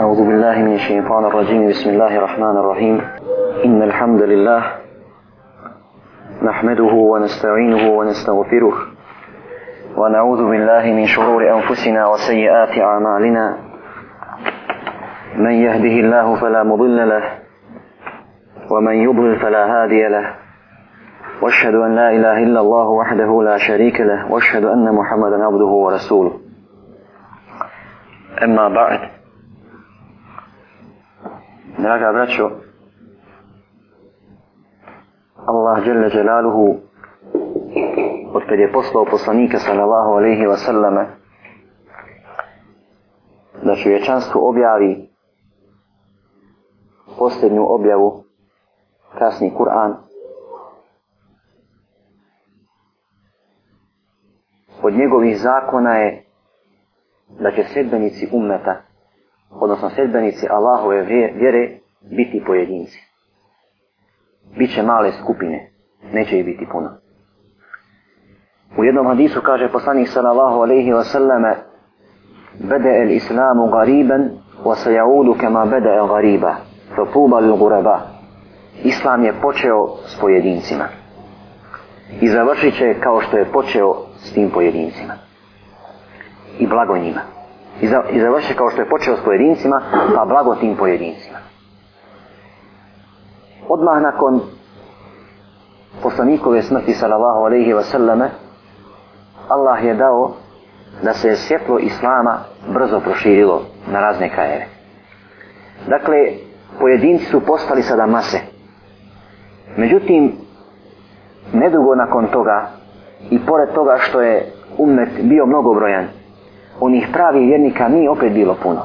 أعوذ بالله من الشيطان الرجيم بسم الله الرحمن الرحيم إن الحمد لله نحمده ونستعينه ونستغفره ونعوذ بالله من شرور أنفسنا وسيئات أعمالنا من يهده الله فلا مضل له ومن يضلل فلا هادي له واشهد أن لا إله إلا الله وحده لا شريك له واشهد أن محمدا عبده ورسوله أما بعد Draga braćo, Allah djelne djelaluhu, od kad je poslao poslanika sallallahu alaihi wa sallame, da čovječanstvu objavi posljednju objavu, kasni Kur'an, od njegovih zakona je da će sredbenici ummeta odnosno sredbenici Allahove vjere, biti pojedinci. Biće male skupine, neće ih biti puno. U jednom hadisu kaže poslanik sallallahu alaihi wa sallame Bede el islamu gariben, wa se jaudu kema bede el gariba, to puba gureba. Islam je počeo s pojedincima. I završit će kao što je počeo s tim pojedincima. I blago njima i završi kao što je počeo s pojedincima, pa blago tim pojedincima. Odmah nakon poslanikove smrti sallallahu alaihi wa sallame, Allah je dao da se je svjetlo Islama brzo proširilo na razne krajeve. Dakle, pojedinci su postali sada mase. Međutim, nedugo nakon toga i pored toga što je umet bio mnogobrojan, brojan, onih pravih vjernika nije opet bilo puno.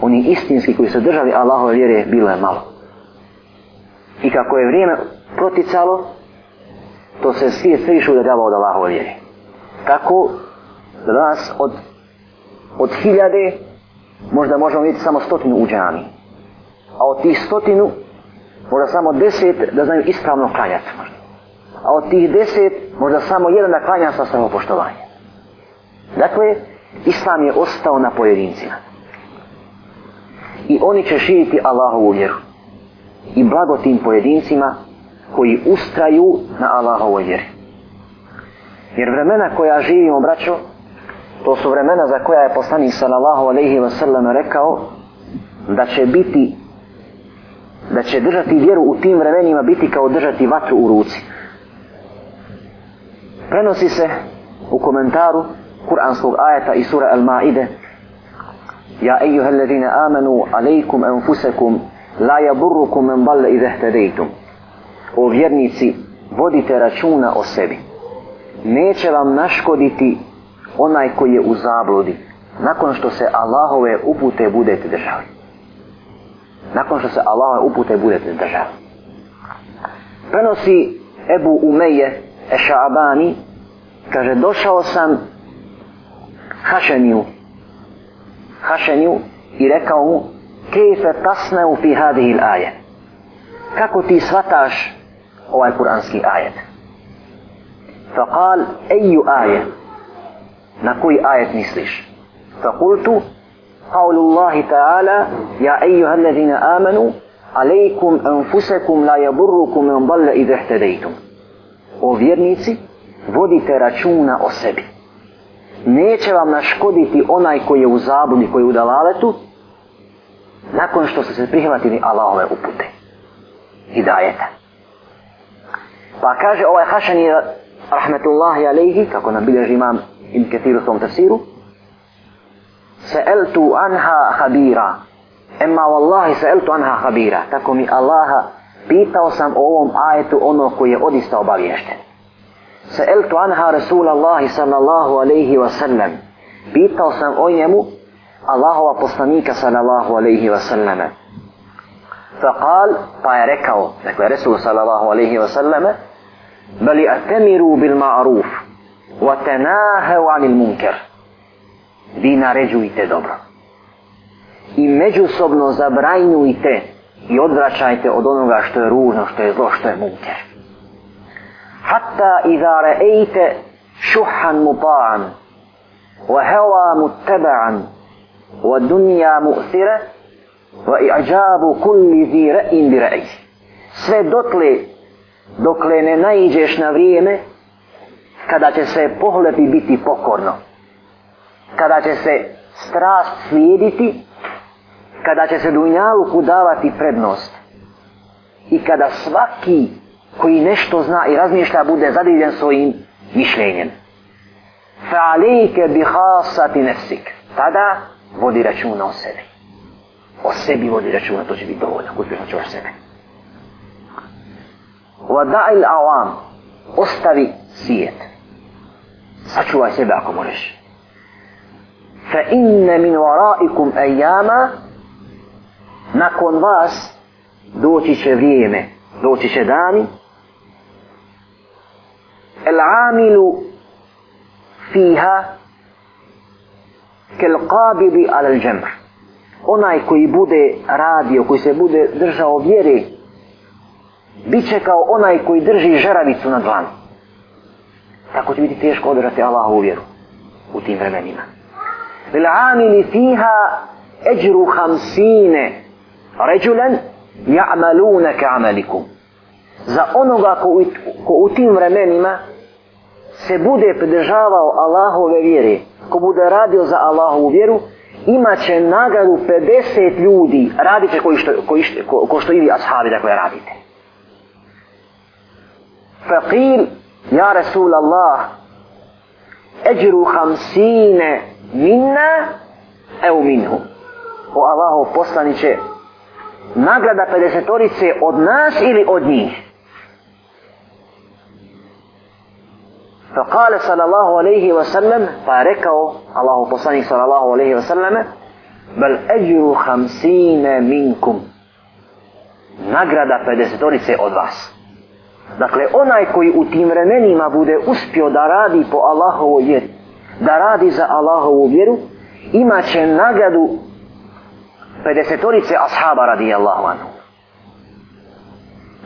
Oni istinski koji su držali Allahove vjere bilo je malo. I kako je vrijeme proticalo, to se svi svišu da davao od Allahove vjere. Tako da nas od, od hiljade možda možemo vidjeti samo stotinu u džami. A od tih stotinu možda samo deset da znaju ispravno klanjati možda. A od tih deset možda samo jedan da klanja sa samopoštovanjem. Dakle, Islam je ostao na pojedincima. I oni će širiti Allahovu vjeru. I blago tim pojedincima koji ustraju na Allahovoj vjeri. Jer vremena koja živimo, braćo, to su vremena za koja je poslanik sallallahu alaihi wa sallam rekao da će biti da će držati vjeru u tim vremenima biti kao držati vatru u ruci. Prenosi se u komentaru kuranskog ajeta i sura Al-Ma'ide Ja ejuha allazina amanu alejkum anfusakum la yaburrukum man dalla idha ihtadaytum O vjernici vodite računa o sebi neće vam naškoditi onaj koji je u zabludi nakon što se Allahove upute budete držali nakon što se Allahove upute budete držali prenosi Ebu Umeje Eša'abani kaže došao sam Hašeniju. Hašeniju i rekao mu Kejfe tasne u fi hadihil ajet. Kako ti svataš ovaj kuranski ajet? Fa kal, eju ajet? Na koji ajet misliš? Fa kultu, Qaulullahi ta'ala, ja ejuha amanu, alejkum anfusekum la jaburukum en balle idehtedejtum. O vjernici, vodite računa o sebi neće vam naškoditi onaj koji je u zabudi, koji je u dalaletu, nakon što ste se prihvatili Allahove upute i dajete. Pa kaže ovaj Hašan je rahmetullahi alejhi, kako nam bilježi imam im ketir u svom tafsiru, Sa'altu anha khabira. Emma wallahi sa'altu anha khabira. Tako mi Allaha pitao sam o ovom ajetu ono koji je odista obaviješten. سألت عنها رسول الله صلى الله عليه وسلم بيتو سم أويم الله وقصنيك صلى الله عليه وسلم فقال طيركو لكو رسول صلى الله عليه وسلم بل أتمروا بالمعروف وتناهوا عن المنكر vi naređujte dobro. I međusobno zabrajnujte i odvraćajte od onoga što je ružno, što je zlo, što je munker hatta iza ra'ejte šuhan muta'an wa hewa muttaba'an wa dunja mu'sire wa i'ađabu kulli zi ra'in bi ra'ej sve dotle dokle ne najđeš na vrijeme kada će se pohlepi biti pokorno kada će se strast slijediti kada će se dunjaluku davati prednost i kada svaki koji nešto zna i razmišlja bude zadivljen svojim mišljenjem. Fa'alejke bi hasati nefsik. Tada vodi računa o sebi. O sebi vodi računa, to će biti dovoljno, kod bih načuvaš sebe. Vada'il awam. Ostavi svijet. Sačuvaj sebe ako moreš. Fa inne min varaikum ejama nakon vas doći će vrijeme doći će dani el amilu fiha kel qabidi al jamr onaj koji bude radio koji se bude držao vjere biće kao onaj koji drži žeravicu na dlanu tako će biti teško održati Allahu vjeru u tim vremenima lil amili fiha ejru hamsine ređulen ja'maluna ka'malikum za onoga ko, ko u tim vremenima se bude pridržavao Allahove vjere ko bude radio za Allahovu vjeru imaće nagradu 50 ljudi radite koji što, koji što, ko, ko što ili ashabi da koje radite faqil ja Rasul Allah eđru hamsine minna evo minhu o Allahov poslaniće nagrada pedesetorice od nas ili od njih? Pa kale sallallahu alaihi wa sallam, pa je rekao Allahu poslanik sallallahu alaihi wa sallam, bel eđu hamsine minkum. Nagrada pedesetorice od vas. Dakle, onaj koji u tim vremenima bude uspio da radi po Allahovu vjeru, da radi za Allahovu vjeru, imaće nagradu pedesetorice ashaba radijallahu anhu.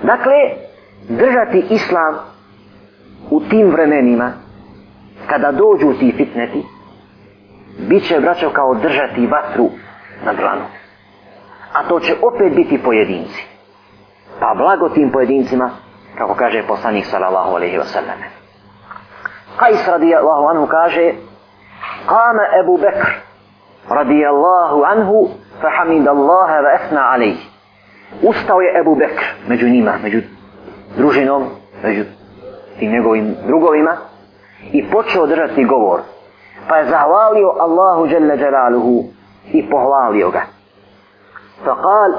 Dakle, držati islam u tim vremenima, kada dođu ti fitneti, bit će braćo kao držati vatru na dlanu. A to će opet biti pojedinci. Pa blago tim pojedincima, kako kaže poslanik sallallahu alaihi wa sallam. Kajs radijallahu anhu kaže, Kame Ebu Bekr radijallahu anhu فحمد الله وأثنى عليه Ustao je Ebu Bekr među njima, među družinom, među tim njegovim drugovima i počeo držati govor. Pa je zahvalio Allahu Jalla Jalaluhu i pohvalio ga. Pa kal,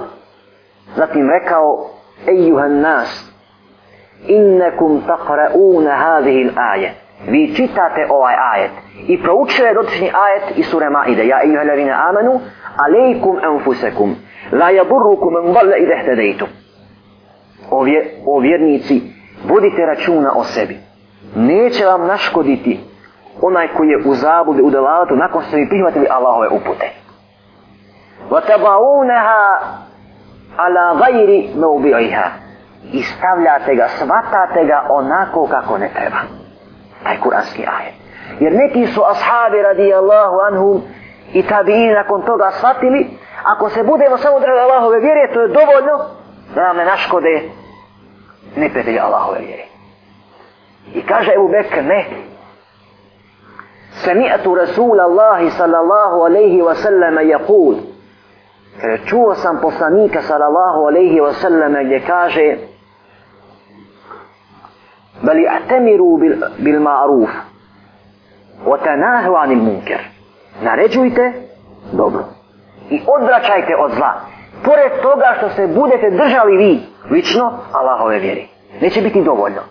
zatim rekao, Ejuhan nas, innekum takra'una hadihi l'aje. Vi čitate ovaj ajet i proučuje dotični ajet iz sura Maide. Ja, Ejuhan, lavina amanu, alejkum enfusekum, la jaburukum en valle i dehtedejtum. O vjernici, budite računa o sebi. Neće vam naškoditi onaj koji je u zabude, u delavatu, nakon što vi prihvatili Allahove upute. Vatabaunaha ala gajri meubiojha. I stavljate ga, svatate ga onako kako ne treba. Taj kuranski ajet. Jer neki su ashabi radijallahu anhum, i tabiini nakon toga shvatili, ako se budemo samo drali Allahove vjere, to je dovoljno da nam ne naškode ne prijatelja Allahove vjere. I kaže Ebu Bek, ne. Sami'atu Rasul Allahi sallallahu alaihi wa sallam jaqul. Kada e, čuo sam poslanika sallallahu alaihi wa sallam gdje kaže Bali atemiru bil, bil ma'ruf. Wa tanahu anil munker naređujte dobro. I odvraćajte od zla. Pored toga što se budete držali vi, lično, Allahove vjeri. Neće biti dovoljno.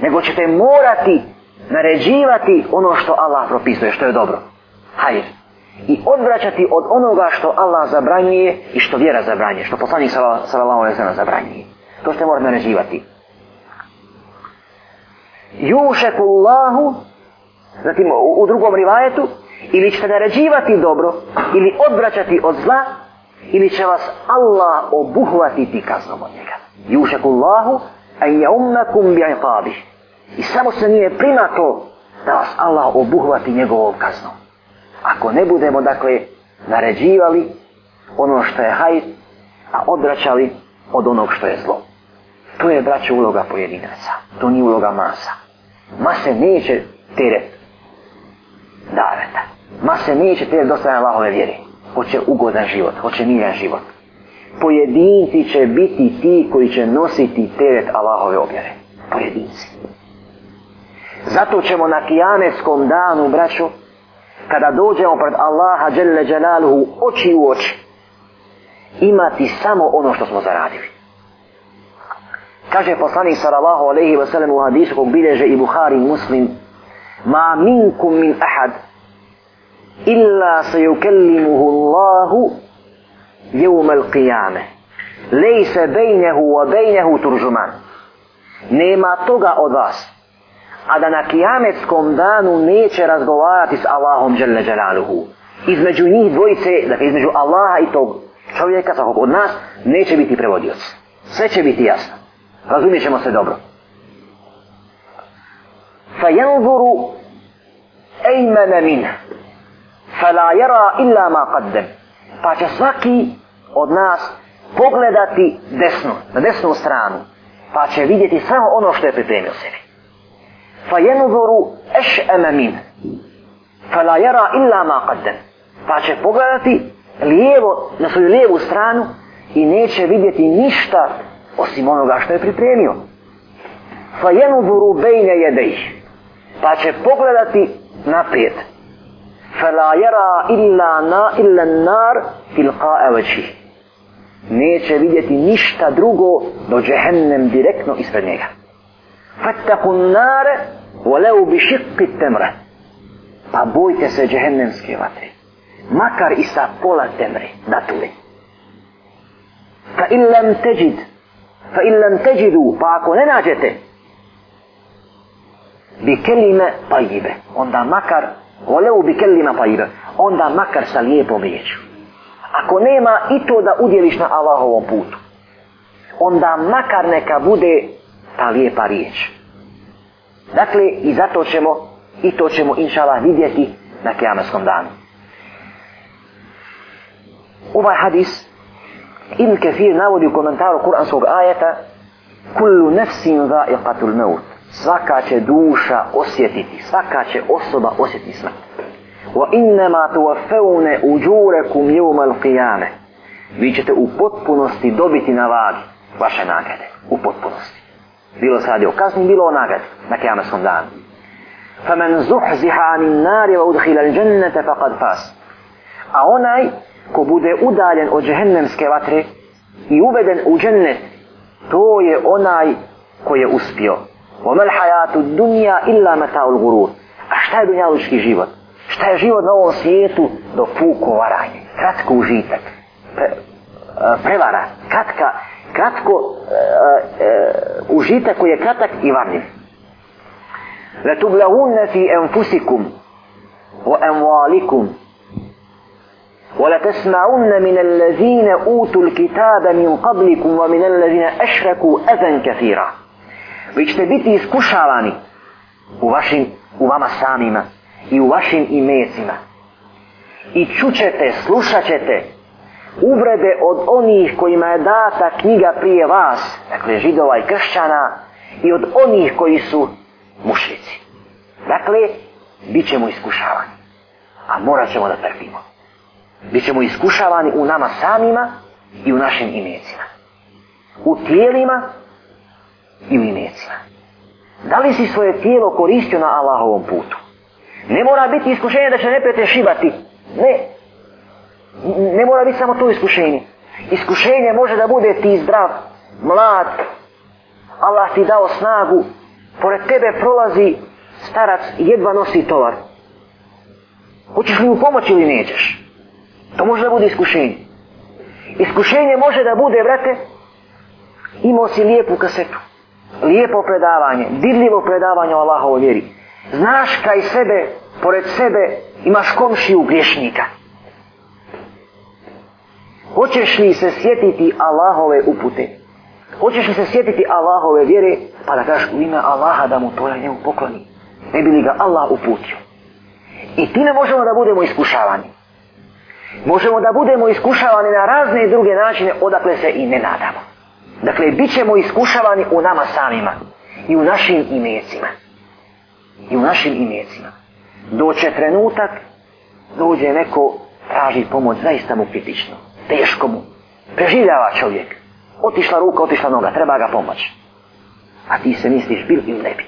Nego ćete morati naređivati ono što Allah propisuje, što je dobro. Hajde. I odvraćati od onoga što Allah zabranjuje i što vjera zabranjuje, što poslanik sallallahu alejhi ve sellem zabranjuje. To ste morate naređivati. Jušekullahu Zatim u, u drugom rivajetu ili ćete narađivati dobro ili odvraćati od zla ili će vas Allah obuhvatiti kaznom od njega jušaku Allahu a ja umnakum bi ajfabi i samo se nije prima to da vas Allah obuhvati njegovom kaznom ako ne budemo dakle naređivali ono što je haj a odvraćali od onog što je zlo to je braće uloga pojedinaca to nije uloga masa mase neće teret daveta. Ma se neće te dostane Allahove vjeri. Hoće ugodan život, hoće miran život. Pojedinci će biti ti koji će nositi teret Allahove objave. Pojedinci. Zato ćemo na kijaneskom danu, braću, kada dođemo pred Allaha dželle dželaluhu oči u oči imati samo ono što smo zaradili kaže poslanik sallallahu alejhi ve sellem u hadisu kog bileže i Buhari i Muslim ma minkum min ahad illa sayukallimuhu Allahu yawm al-qiyamah laysa baynahu wa baynahu turjuman nema toga od vas a da na kıyametskom danu neće razgovarati s Allahom dželle celaluhu između njih dvojice da dakle između Allaha i tog čovjeka svakog od nas neće biti prevodioc sve će biti jasno razumijemo se dobro fayanzuru aymana minha fala yara illa ma qaddam pa će svaki od nas pogledati desno na desnu stranu pa će vidjeti samo ono što je pripremio sebi fayanzuru ash'ama minha fala yara illa ma qaddam pa će pogledati lijevo, na svoju lijevu stranu i neće vidjeti ništa osim onoga što je pripremio. Fa jenu duru bejne jedej. pa će pogledati naprijed fela jera illa na illa nar tilqa eveći neće vidjeti ništa drugo do džehennem direktno ispred njega fattaku nare voleu bi šikki temre pa bojte se džehennemske vatre makar i sa pola temre da datule fa illam teđid fa illam teđidu pa ako ne nađete bi kelime tajibe. Onda makar, voleu bi kelime tajibe. Onda makar sa lijepom riječu. Ako nema i to da udjeliš na Allahovom putu, onda makar neka bude ta lijepa riječ. Dakle, i zato ćemo, i to ćemo, inša Allah, vidjeti na kiamerskom danu. Ovaj hadis, Ibn Kefir navodi u komentaru kuranskog ajeta, Kullu nefsin za iqatul meut svaka će duša osjetiti, svaka će osoba osjetiti smrt. Wa innama tuwaffawna ujurakum yawm al-qiyamah. Vi ćete u potpunosti dobiti na vagi vaše nagrade, u potpunosti. Bilo se radi o kazni, bilo o nagradi na kıyametskom danu. Faman zuhziha min nar wa udkhila al-jannata faqad fas. A onaj ko bude udaljen od džehennemske vatre i uveden u džennet, to je onaj ko je uspio وما الحياة الدنيا إلا متاع الغرور أشتاي دنيا لشكي جيبت أشتاي جيبت نوو سيئتو دو فوكو وراي كراتكو جيتك prevara, kratka, kratko uh, e, uh, e, užita koji je kratak i varljiv. Le tu blehunne fi enfusikum o emualikum o le tesmaunne min el lezine utul kitabe min qablikum o min el lezine ešreku ezen kathira vi ćete biti iskušavani u vašim, u vama samima i u vašim imecima. I čućete, slušat ćete uvrede od onih kojima je data knjiga prije vas, dakle židova i kršćana, i od onih koji su mušici. Dakle, bit ćemo iskušavani, a morat ćemo da trpimo. Bićemo iskušavani u nama samima i u našim imecima. U tijelima ili necija. Da li si svoje tijelo koristio na Allahovom putu? Ne mora biti iskušenje da će ne prijatelj šibati. Ne. Ne mora biti samo to iskušenje. Iskušenje može da bude ti zdrav, mlad, Allah ti dao snagu, pored tebe prolazi starac i jedva nosi tovar. Hoćeš li mu pomoći ili nećeš? To može da bude iskušenje. Iskušenje može da bude, brate, imao si lijepu kasetu lijepo predavanje, didljivo predavanje o Allahovoj vjeri. Znaš kaj sebe, pored sebe, imaš komšiju griješnika. Hoćeš li se sjetiti Allahove upute? Hoćeš li se sjetiti Allahove vjere, pa da kažeš u ime Allaha da mu to ja njemu pokloni? Ne bi li ga Allah uputio? I time možemo da budemo iskušavani. Možemo da budemo iskušavani na razne druge načine odakle se i ne nadamo. Dakle, bit ćemo iskušavani u nama samima i u našim imecima. I u našim imecima. Doće trenutak, dođe neko, traži pomoć, zaista mu kritično. Teško mu. Preživljava čovjek. Otišla ruka, otišla noga, treba ga pomoć. A ti se misliš, bil ili ne bi.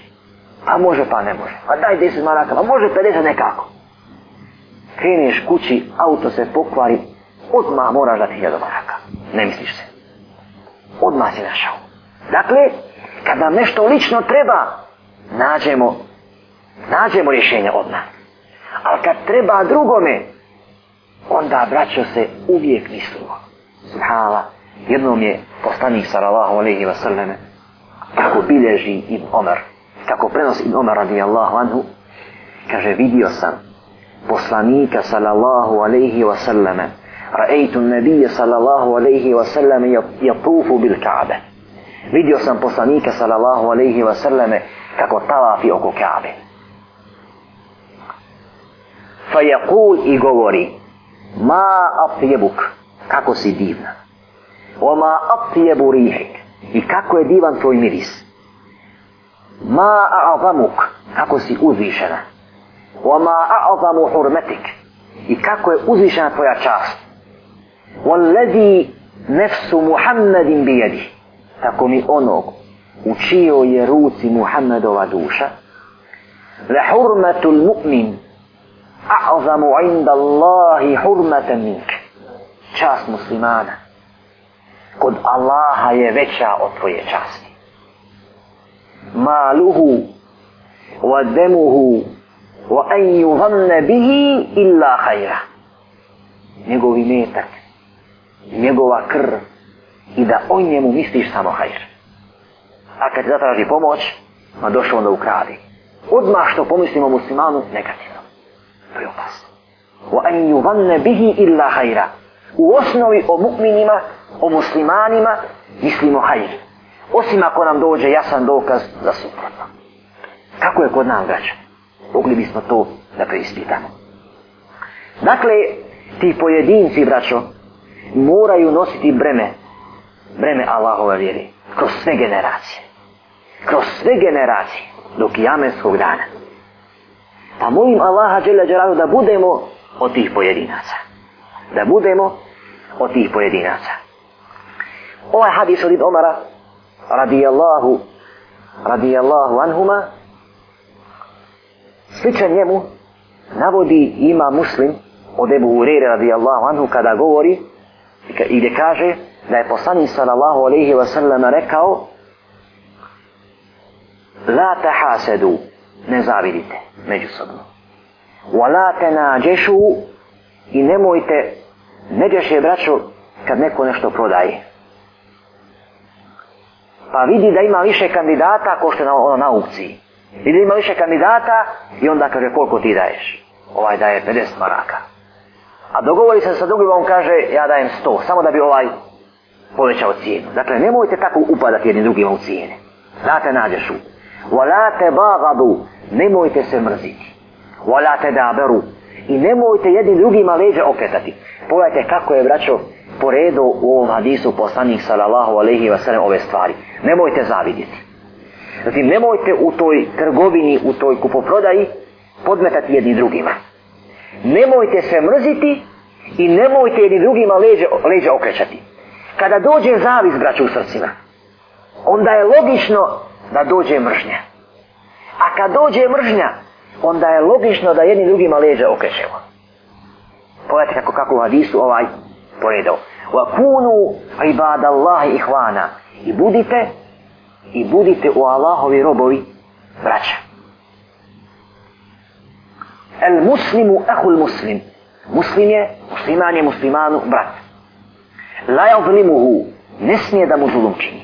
Pa može, pa ne može. Pa daj 10 maraka, pa može 50 nekako. Kreneš kući, auto se pokvari, odmah moraš dati 1000 maraka. Ne misliš se odmah si našao. Dakle, kad nam nešto lično treba, nađemo, nađemo rješenje odmah. Ali kad treba drugome, onda braćo se uvijek mislimo. Subhala, jednom je poslanik sallallahu alaihi wa sallam kako bilježi im Omer, kako prenosi im Omer radijallahu anhu, kaže vidio sam poslanika sallallahu alaihi wa sallam Ra'aytu an-nabiyya sallallahu alayhi wa sallam yatufu bil Ka'bah. Vidio sam poslanika sallallahu alayhi wa sallam kako tavafi oko Ka'be. Fa yaqul i govori: Ma atyabuk? Kako si divna. Wa ma atyabu rihik? I kako je divan tvoj miris. Ma a'zamuk? Kako si uzvišena. Wa ma a'zamu hurmatik? I kako je uzvišena tvoja čast. والذي نفس محمد بيده تقومي أنوك وشيو يروس محمد ودوشة لحرمة المؤمن أعظم عند الله حرمة منك شاس مسلمان قد الله يبتشى أطوية شاس ماله ودمه وأن يظن به إلا خيره نقول ميتك njegova krv i da o njemu misliš samo hajr. A kad ti zatraži pomoć, ma došao onda ukradi. Odmah što pomislimo muslimanu, negativno. To je opasno. Wa an yuvanne bihi illa hajra. U osnovi o mu'minima, o muslimanima, mislimo hajr. Osim ako nam dođe jasan dokaz za suprotno. Kako je kod nam vraća? Mogli bismo to da preispitamo. Dakle, ti pojedinci, braćo, moraju nositi breme, breme Allahove vjeri, kroz sve generacije. Kroz sve generacije, do kijamenskog dana. Pa molim Allaha Đelja Đeralu da budemo od tih pojedinaca. Da budemo od tih pojedinaca. Ovaj hadis od Omara, radijallahu, radijallahu anhuma, sličan njemu navodi ima muslim od Ebu Hureyre radijallahu anhu kada govori i gdje kaže da je poslanik sallallahu alejhi ve sellem rekao la tahasadu ne zavidite međusobno wa la tanajashu i nemojte ne dješe braću kad neko nešto prodaje pa vidi da ima više kandidata ko što na, ono, na aukciji vidi da ima više kandidata i onda kaže koliko ti daješ ovaj daje 50 maraka A dogovori se sa drugim, on kaže, ja dajem 100, samo da bi ovaj povećao cijenu. Dakle, nemojte tako upadati jednim drugima u cijene. Zate nađeš u. Wala te bagadu, nemojte se mrziti. Wala te daberu. I nemojte jednim drugima leđe okretati. Pogledajte kako je braćo poredo u ovom hadisu poslanih sallallahu alaihi wa sallam ove stvari. Nemojte zaviditi. Zatim nemojte u toj trgovini, u toj kupoprodaji podmetati jednim drugima nemojte se mrziti i nemojte jedni drugima leđe, leđe okrećati. Kada dođe zavis, braću, u srcima, onda je logično da dođe mržnja. A kad dođe mržnja, onda je logično da jedni drugima leđe okrećemo. Pogledajte kako, kako u hadisu ovaj poredao. Wa kunu ibadallahi ihvana. I budite, i budite u Allahovi robovi braća. El muslimu ehul muslim. Muslim je, musliman je muslimanu brat. La yazlimuhu. Ne smije da mu zulum čini.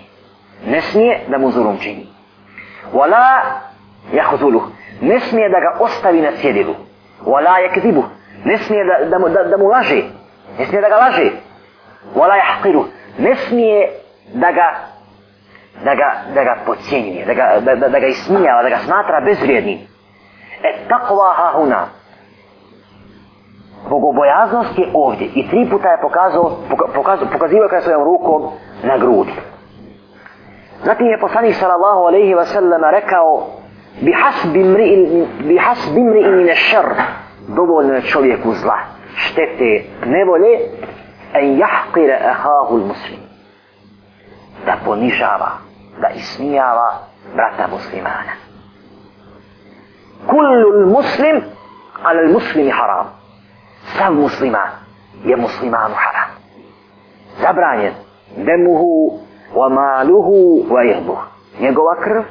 Ne smije da mu zulum čini. Wa la yahzuluh. Ne smije da ga ostavi na cjedilu. Wa la yakzibuh. Ne smije da, da, da, da mu laže. Ne smije da ga laže. Wa la yahqiruh. Ne smije da ga da ga, da ga pocijenje, da ga, da, da, da ga ismijava, da ga smatra bezvrijednim et taqwa hahuna. Bogobojaznost je ovdje i tri puta je pokazao, pokazao, pokazivao kada svojom rukom na grudi. Zatim je poslanik sallallahu alaihi wa sallam rekao bi has bimri in, bi has bimri in dovoljno je čovjeku zla, štete, nevolje en jahkire ahahu muslim. Da ponižava, da ismijava brata muslimana kullul muslim alal muslimi haram. Sav musliman je muslimanu haram. Zabranjen demuhu wa maluhu wa ihbu. Njegova krv,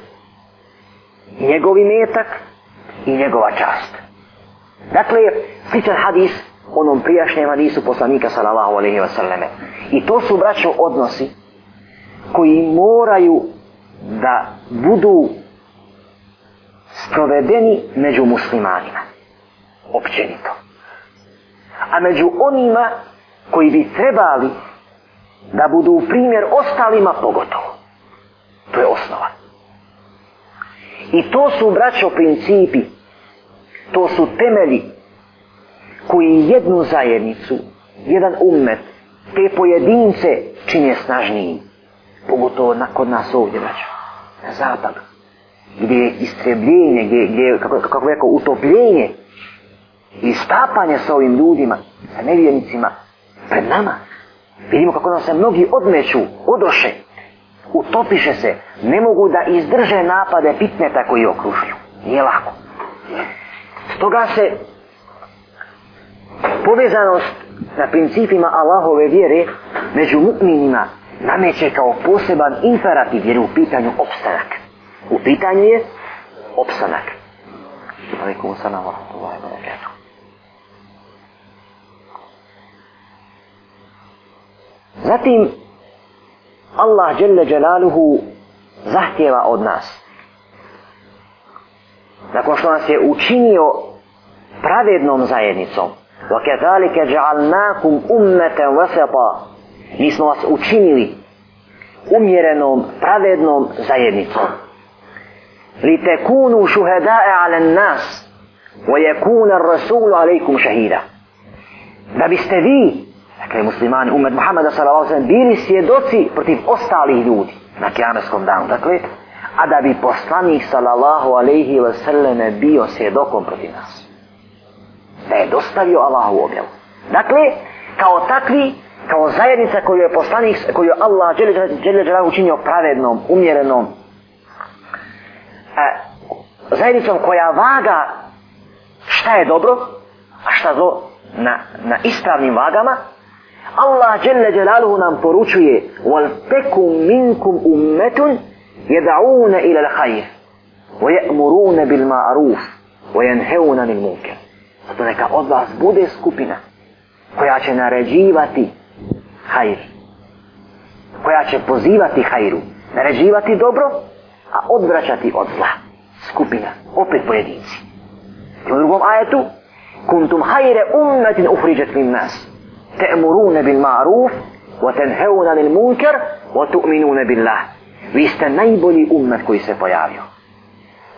njegovi metak i njegova čast. Dakle, sličan hadis onom prijašnjem hadisu poslanika sallallahu alaihi wa sallame. I to su braćo odnosi koji moraju da budu sprovedeni među muslimanima. Općenito. A među onima koji bi trebali da budu primjer ostalima pogotovo. To je osnova. I to su, braćo, principi. To su temelji koji jednu zajednicu, jedan ummet, te pojedince čine snažnijim. Pogotovo nakon nas ovdje, braćo, na zapadu gdje je istrebljenje, gdje je, kako, kako rekao, utopljenje i stapanje sa ovim ljudima, sa nevjernicima, pred nama. Vidimo kako nam se mnogi odmeću, odoše, utopiše se, ne mogu da izdrže napade pitneta koji okružuju. Nije lako. Stoga se povezanost na principima Allahove vjere među mu'minima nameće kao poseban imperativ jer je u pitanju opstanak. U pitanju je opstanak. Alikum salam wa rahmatullahi wa barakatuh. Zatim, Allah Jelle Jelaluhu zahtjeva od nas. Nakon što nas je učinio pravednom zajednicom, وَكَذَلِكَ جَعَلْنَاكُمْ أُمَّةً وَسَطًا Mi smo vas učinili umjerenom, pravednom zajednicom litekunu šuhedae ale nas vajekuna rasulu alejkum šehida da biste vi dakle musliman umet Muhammeda s.a.v. bili svjedoci protiv ostalih ljudi na kjameskom danu dakle a da bi poslanik sallallahu alaihi wa sallam bio svjedokom protiv nas. Da je dostavio Allahu objavu. Dakle, kao takvi, kao zajednica koju je poslanik, koju je Allah učinio pravednom, umjerenom, e, zajednicom koja vaga šta je dobro, a šta zlo na, na ispravnim vagama, Allah Jelle Jelaluhu nam poručuje wal teku minkum ummetun jeda'une ila l'hajr wa je'murune bil ma'aruf wa jenheuna nil munke zato neka od vas bude skupina koja će naređivati hajr koja će pozivati hajru naređivati dobro a odvraćati od zla. Skupina, opet pojedinci. I u drugom ajetu, kuntum hajre ummetin uhriđet min nas, te'murune bil ma'ruf, wa tenheuna lil munker, wa tu'minune bil lah. Vi ste najbolji ummet koji se pojavio.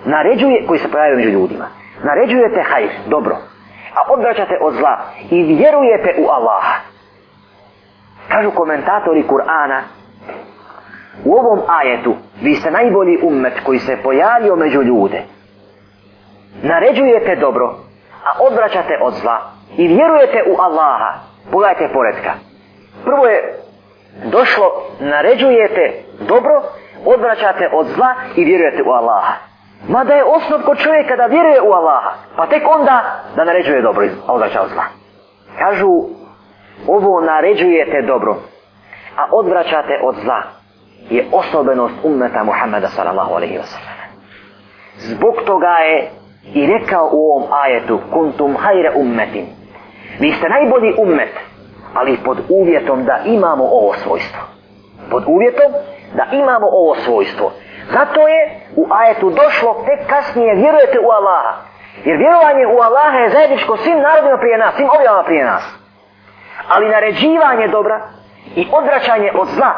Naređuje, koji se pojavio među ljudima. Naređujete hajr, dobro, a odvraćate od zla i vjerujete u Allaha. Kažu komentatori Kur'ana, U ovom ajetu vi ste najbolji ummet koji se pojavio među ljude. Naređujete dobro, a odvraćate od zla i vjerujete u Allaha. Pogledajte poredka. Prvo je došlo, naređujete dobro, odvraćate od zla i vjerujete u Allaha. Ma da je osnov kod čovjeka da vjeruje u Allaha, pa tek onda da naređuje dobro, a odvraća od zla. Kažu, ovo naređujete dobro, a odvraćate od zla je osobenost ummeta Muhammeda sallallahu alaihi wa sallam. Zbog toga je i rekao u ovom ajetu kuntum hajre ummetim. Vi ste najbolji ummet, ali pod uvjetom da imamo ovo svojstvo. Pod uvjetom da imamo ovo svojstvo. Zato je u ajetu došlo tek kasnije vjerujete u Allaha. Jer vjerovanje u Allaha je zajedničko svim narodima prije nas, svim objavama prije nas. Ali naređivanje dobra i odvraćanje od zla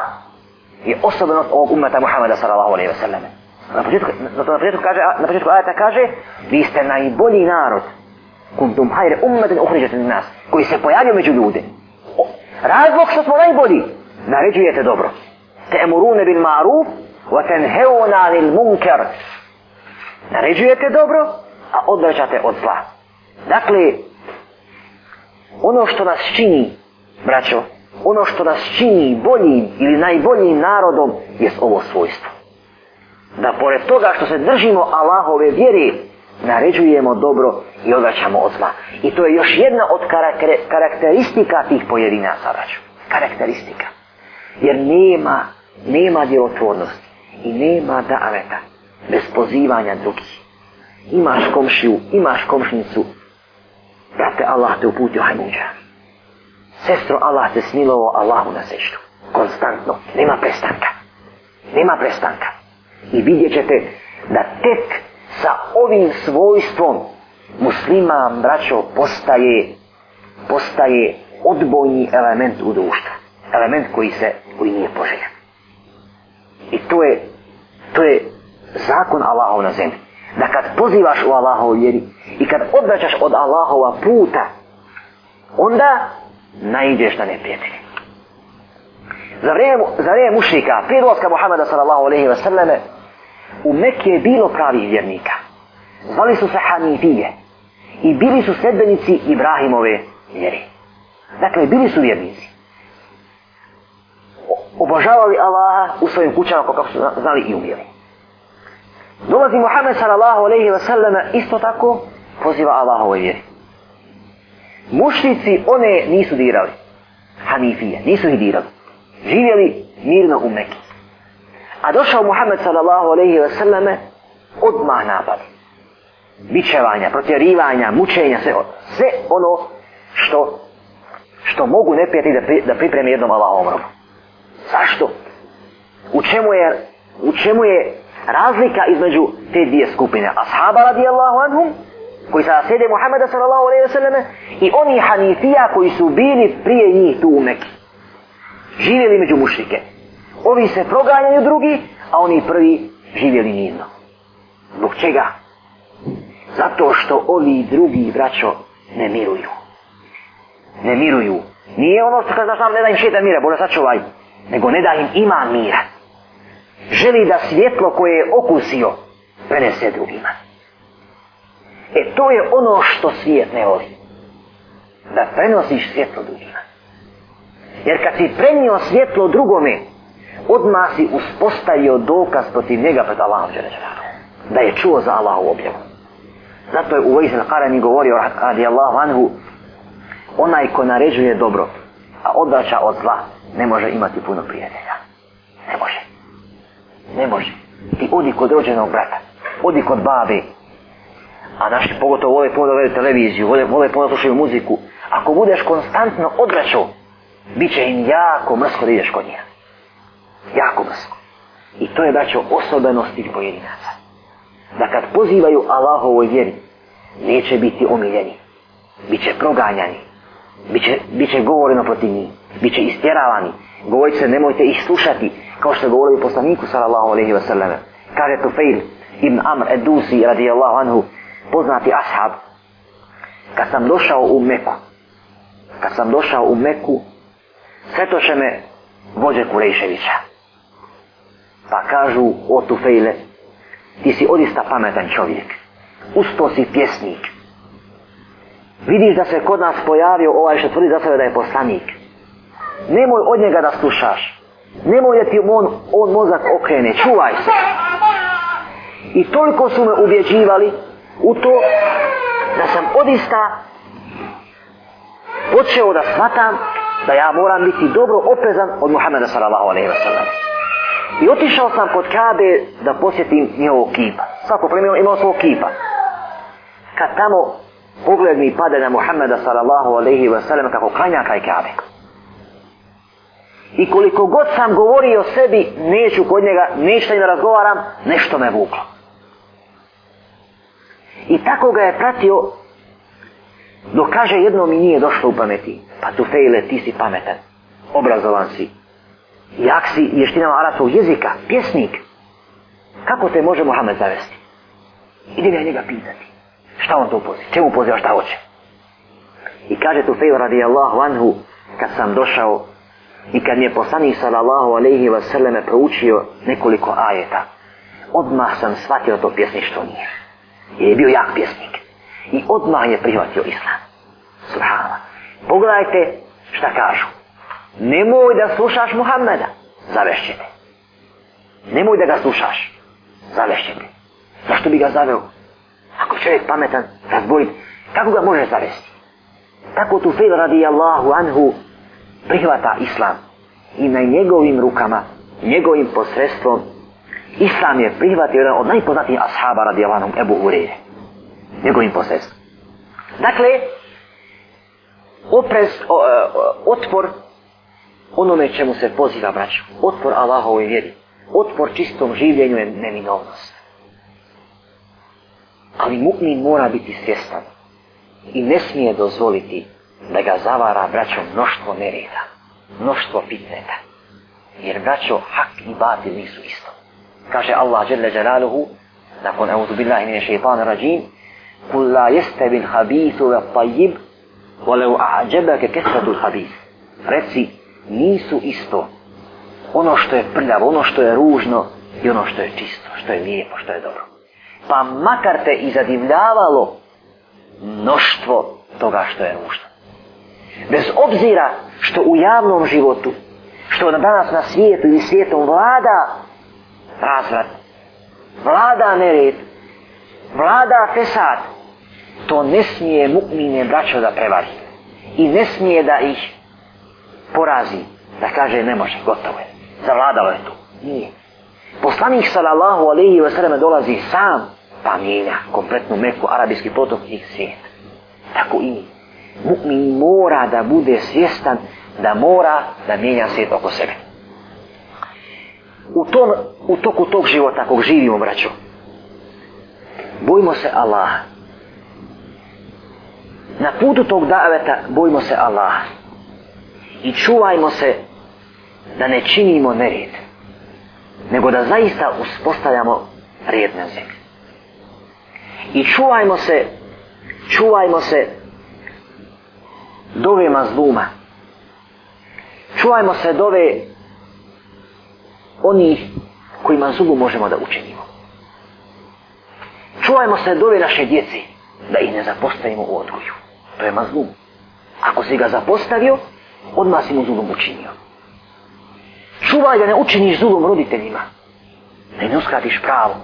je osobnost ovog umeta Muhammeda sallallahu alaihi ve selleme. Na početku, na početku, kaže, na početku ajata kaže vi ste najbolji narod kuntum hajre umetin uhriđete na nas koji se pojavio među ljude. O, razlog što smo najbolji naređujete dobro. Te emurune bil ma'ruf wa ten heuna lil munker. Naređujete dobro a odvraćate od zla. Dakle, ono što nas čini, braćo, ono što nas čini boljim ili najboljim narodom je ovo svojstvo. Da pored toga što se držimo Allahove vjere, naređujemo dobro i odraćamo od zla. I to je još jedna od karakter karakteristika tih pojedina zadaću. Karakteristika. Jer nema, nema djelotvornosti i nema daveta bez pozivanja drugih. Imaš komšiju, imaš komšnicu, da te Allah te uputio, hajmo uđa. Sestro, Allah se smilovo Allahu na seždu. Konstantno. Nema prestanka. Nema prestanka. I vidjet ćete da tek sa ovim svojstvom muslima braćo postaje postaje odbojni element u društvu. Element koji se koji nije poželjen. I to je to je zakon Allahov na zemlji. Da kad pozivaš u Allahov vjeri i kad odbraćaš od Allahova puta onda najdeš na neprijatelje. Za vrijeme, za vrijeme mušrika, prije dolazka Muhammeda sallallahu alaihi wa sallame, u Mekke je bilo pravih vjernika. Zvali su se Hanifije i bili su sredbenici Ibrahimove vjeri. Dakle, bili su vjernici. Obožavali Allaha u svojim kućama kako su znali i umjeli. Dolazi Muhammed sallallahu alaihi wa sallam isto tako poziva Allahove vjeri. Mušnici one nisu dirali. Hanifije, nisu ih dirali. Živjeli mirno u Mekke. A došao Muhammed sallallahu alaihi wa sallame odmah napadi. Bičevanja, protjerivanja, mučenja, sve, sve ono što, što mogu ne prijeti da, pri, da pripremi jednom Allahom robu. Zašto? U čemu je, u čemu je razlika između te dvije skupine? Ashaba radijallahu anhum koji sada sede Muhammeda sallallahu alaihi wa sallam i oni hanifija koji su bili prije njih tu u Mekke. Živjeli među mušrike. Ovi se proganjaju drugi, a oni prvi živjeli mirno. Zbog čega? Zato što ovi drugi, braćo, ne miruju. Ne miruju. Nije ono što kada sam ne da im šeta mira, bože sačuvaj. Nego ne da im ima mira. Želi da svjetlo koje je okusio, prenese drugima. E to je ono što svijet ne voli. Da prenosiš svjetlo drugima. Jer kad si prenio svjetlo drugome, odmah si uspostavio dokaz protiv njega pred Allahom Đeređeradom. Da je čuo za Allah u objavu. Zato je u Vojzil Karani govorio radi Allahu anhu, onaj ko naređuje dobro, a odvraća od zla, ne može imati puno prijatelja. Ne može. Ne može. Ti odi kod rođenog brata, odi kod babe, A naši pogotovo vole puno da gledaju televiziju, vole, vole puno da slušaju muziku. Ako budeš konstantno odvraćao, bit će im jako mrsko da ideš kod njih. Jako mrsko. I to je daćo osobenost tih pojedinaca. Da kad pozivaju Allahovoj vjeri, neće biti omiljeni. Biće proganjani. Biće, biće govoreno protiv njih. Biće istjeravani. Govorit se nemojte ih slušati, kao što govorili poslaniku sallallahu alaihi wa sallam. Kaže Tufail ibn Amr ed-Dusi radijallahu anhu, poznati ashab. Kad sam došao u Meku, kad sam došao u Meku, sretoše me vođe Kurejševića. Pa kažu o Tufejle, ti si odista pametan čovjek, usto si pjesnik. Vidiš da se kod nas pojavio ovaj što tvrdi za sebe da je poslanik. Nemoj od njega da slušaš. Nemoj da ti on, on mozak okrene. Čuvaj se. I toliko su me ubjeđivali u to da sam odista počeo da smatam da ja moram biti dobro oprezan od Muhammeda sallallahu alaihi wa sallam. I otišao sam kod Kabe da posjetim njegov kipa. Svako primio imao svog kipa. Kad tamo pogled mi pade na Muhammeda sallallahu alaihi wa sallam kako klanja kaj Kabe. I koliko god sam govorio o sebi, neću kod njega, ništa ne razgovaram, nešto me vuklo. I tako ga je pratio, no kaže jedno mi nije došlo u pameti. Pa tu fejle, ti si pametan, obrazovan si, jak si ještinama arabskog jezika, pjesnik. Kako te može Muhammed zavesti? Ide ga njega pitati. Šta on to poziva? Čemu poziva šta hoće? I kaže tu fejle radijallahu anhu, kad sam došao i kad mi je poslani sallallahu alaihi wa sallam proučio nekoliko ajeta, odmah sam shvatio to pjesništvo nije. Jer je bio jak pjesnik. I odmah je prihvatio islam. Subhanallah. Pogledajte šta kažu. Nemoj da slušaš Muhammeda. Zavešćete. Nemoj da ga slušaš. Zavešćete. Zašto bi ga zaveo? Ako čovjek pametan, razbojit, kako ga može zavesti? Tako tu fejl radi Allahu anhu prihvata islam. I na njegovim rukama, njegovim posredstvom, Islam je prihvatio jedan od najpoznatijih ashaba radi Allahom Ebu Hureyre. Njegovim posredstvom. Dakle, oprez, o, o, e, otpor onome čemu se poziva braću. Otpor Allahovoj vjeri. Otpor čistom življenju je neminovnost. Ali mukmin mora biti svjestan i ne smije dozvoliti da ga zavara braćo mnoštvo nereda, mnoštvo pitneta. Jer braćo, hak i batil nisu isto kaže Allah jalla jalaluhu nakon auzu billahi min shaytan rajim kul la yastabi al khabith wa al tayyib wa law a'jabaka kathratu al khabith reci nisu isto ono što je prljavo ono što je ružno i ono što je čisto što je lijepo što je dobro pa makar te i zadivljavalo mnoštvo toga što je ružno bez obzira što u javnom životu što na danas na svijetu ili svijetom vlada razvrat. Vlada nered, vlada fesad, to ne smije mukmine braćo da prevari. I ne smije da ih porazi, da kaže ne može, gotovo je. Zavladalo je to. Nije. Poslanik sallallahu alaihi wa sallam dolazi sam, pa mijenja kompletnu meku, arabijski potok i svijet. Tako i mukmin mora da bude svjestan da mora da mijenja svijet oko sebe u, tom, u toku tog života kog živimo, braćo. Bojimo se Allah. Na putu tog daveta bojimo se Allah. I čuvajmo se da ne činimo nered. Nego da zaista uspostavljamo red na zemlji. I čuvajmo se, čuvajmo se dove mazluma. Čuvajmo se dove onih kojima zubu možemo da učinimo. Čuvajmo se dove naše djeci da ih ne zapostavimo u odgoju. To je mazlum. Ako si ga zapostavio, odmah si mu zubom učinio. Čuvaj da ne učiniš zubom roditeljima. Da ne uskratiš pravo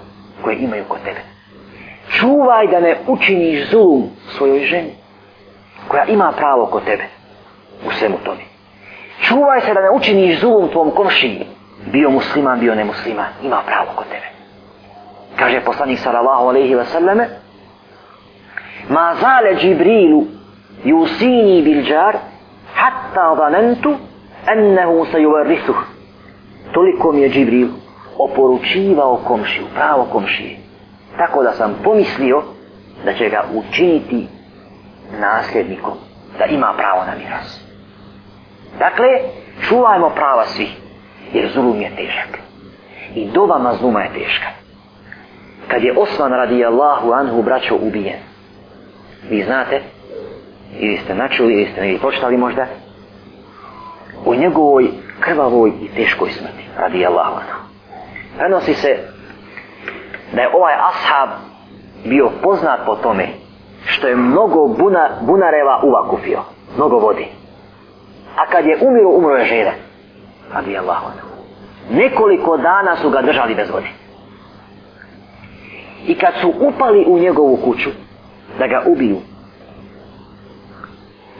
koje imaju kod tebe. Čuvaj da ne učiniš zulum svojoj ženi koja ima pravo kod tebe u svemu tome. Čuvaj se da ne učiniš zulum tvom komšinju bio musliman, bio nemusliman, ima pravo kod tebe. Kaže poslanik sallallahu alaihi wa sallame, ma zale Džibrilu jusini bil džar, hatta zanentu, ennehu se juvarisuh. Toliko mi je Džibril oporučivao komšiju, pravo komšiji, tako da sam pomislio da će ga učiniti nasljednikom, da ima pravo na miras. Dakle, čuvajmo prava svih. Jer zulum je težak. I doba mazluma je teška. Kad je Osman radi Allahu anhu braćo ubijen. Vi znate, ili ste načuli, ili ste ili počitali možda, o njegovoj krvavoj i teškoj smrti radi Allahu anhu. Prenosi se da je ovaj ashab bio poznat po tome što je mnogo buna, bunareva uvakupio, mnogo vodi. A kad je umiro, umro je žedan radijallahu anhu. Nekoliko dana su ga držali bez vode. I kad su upali u njegovu kuću da ga ubiju,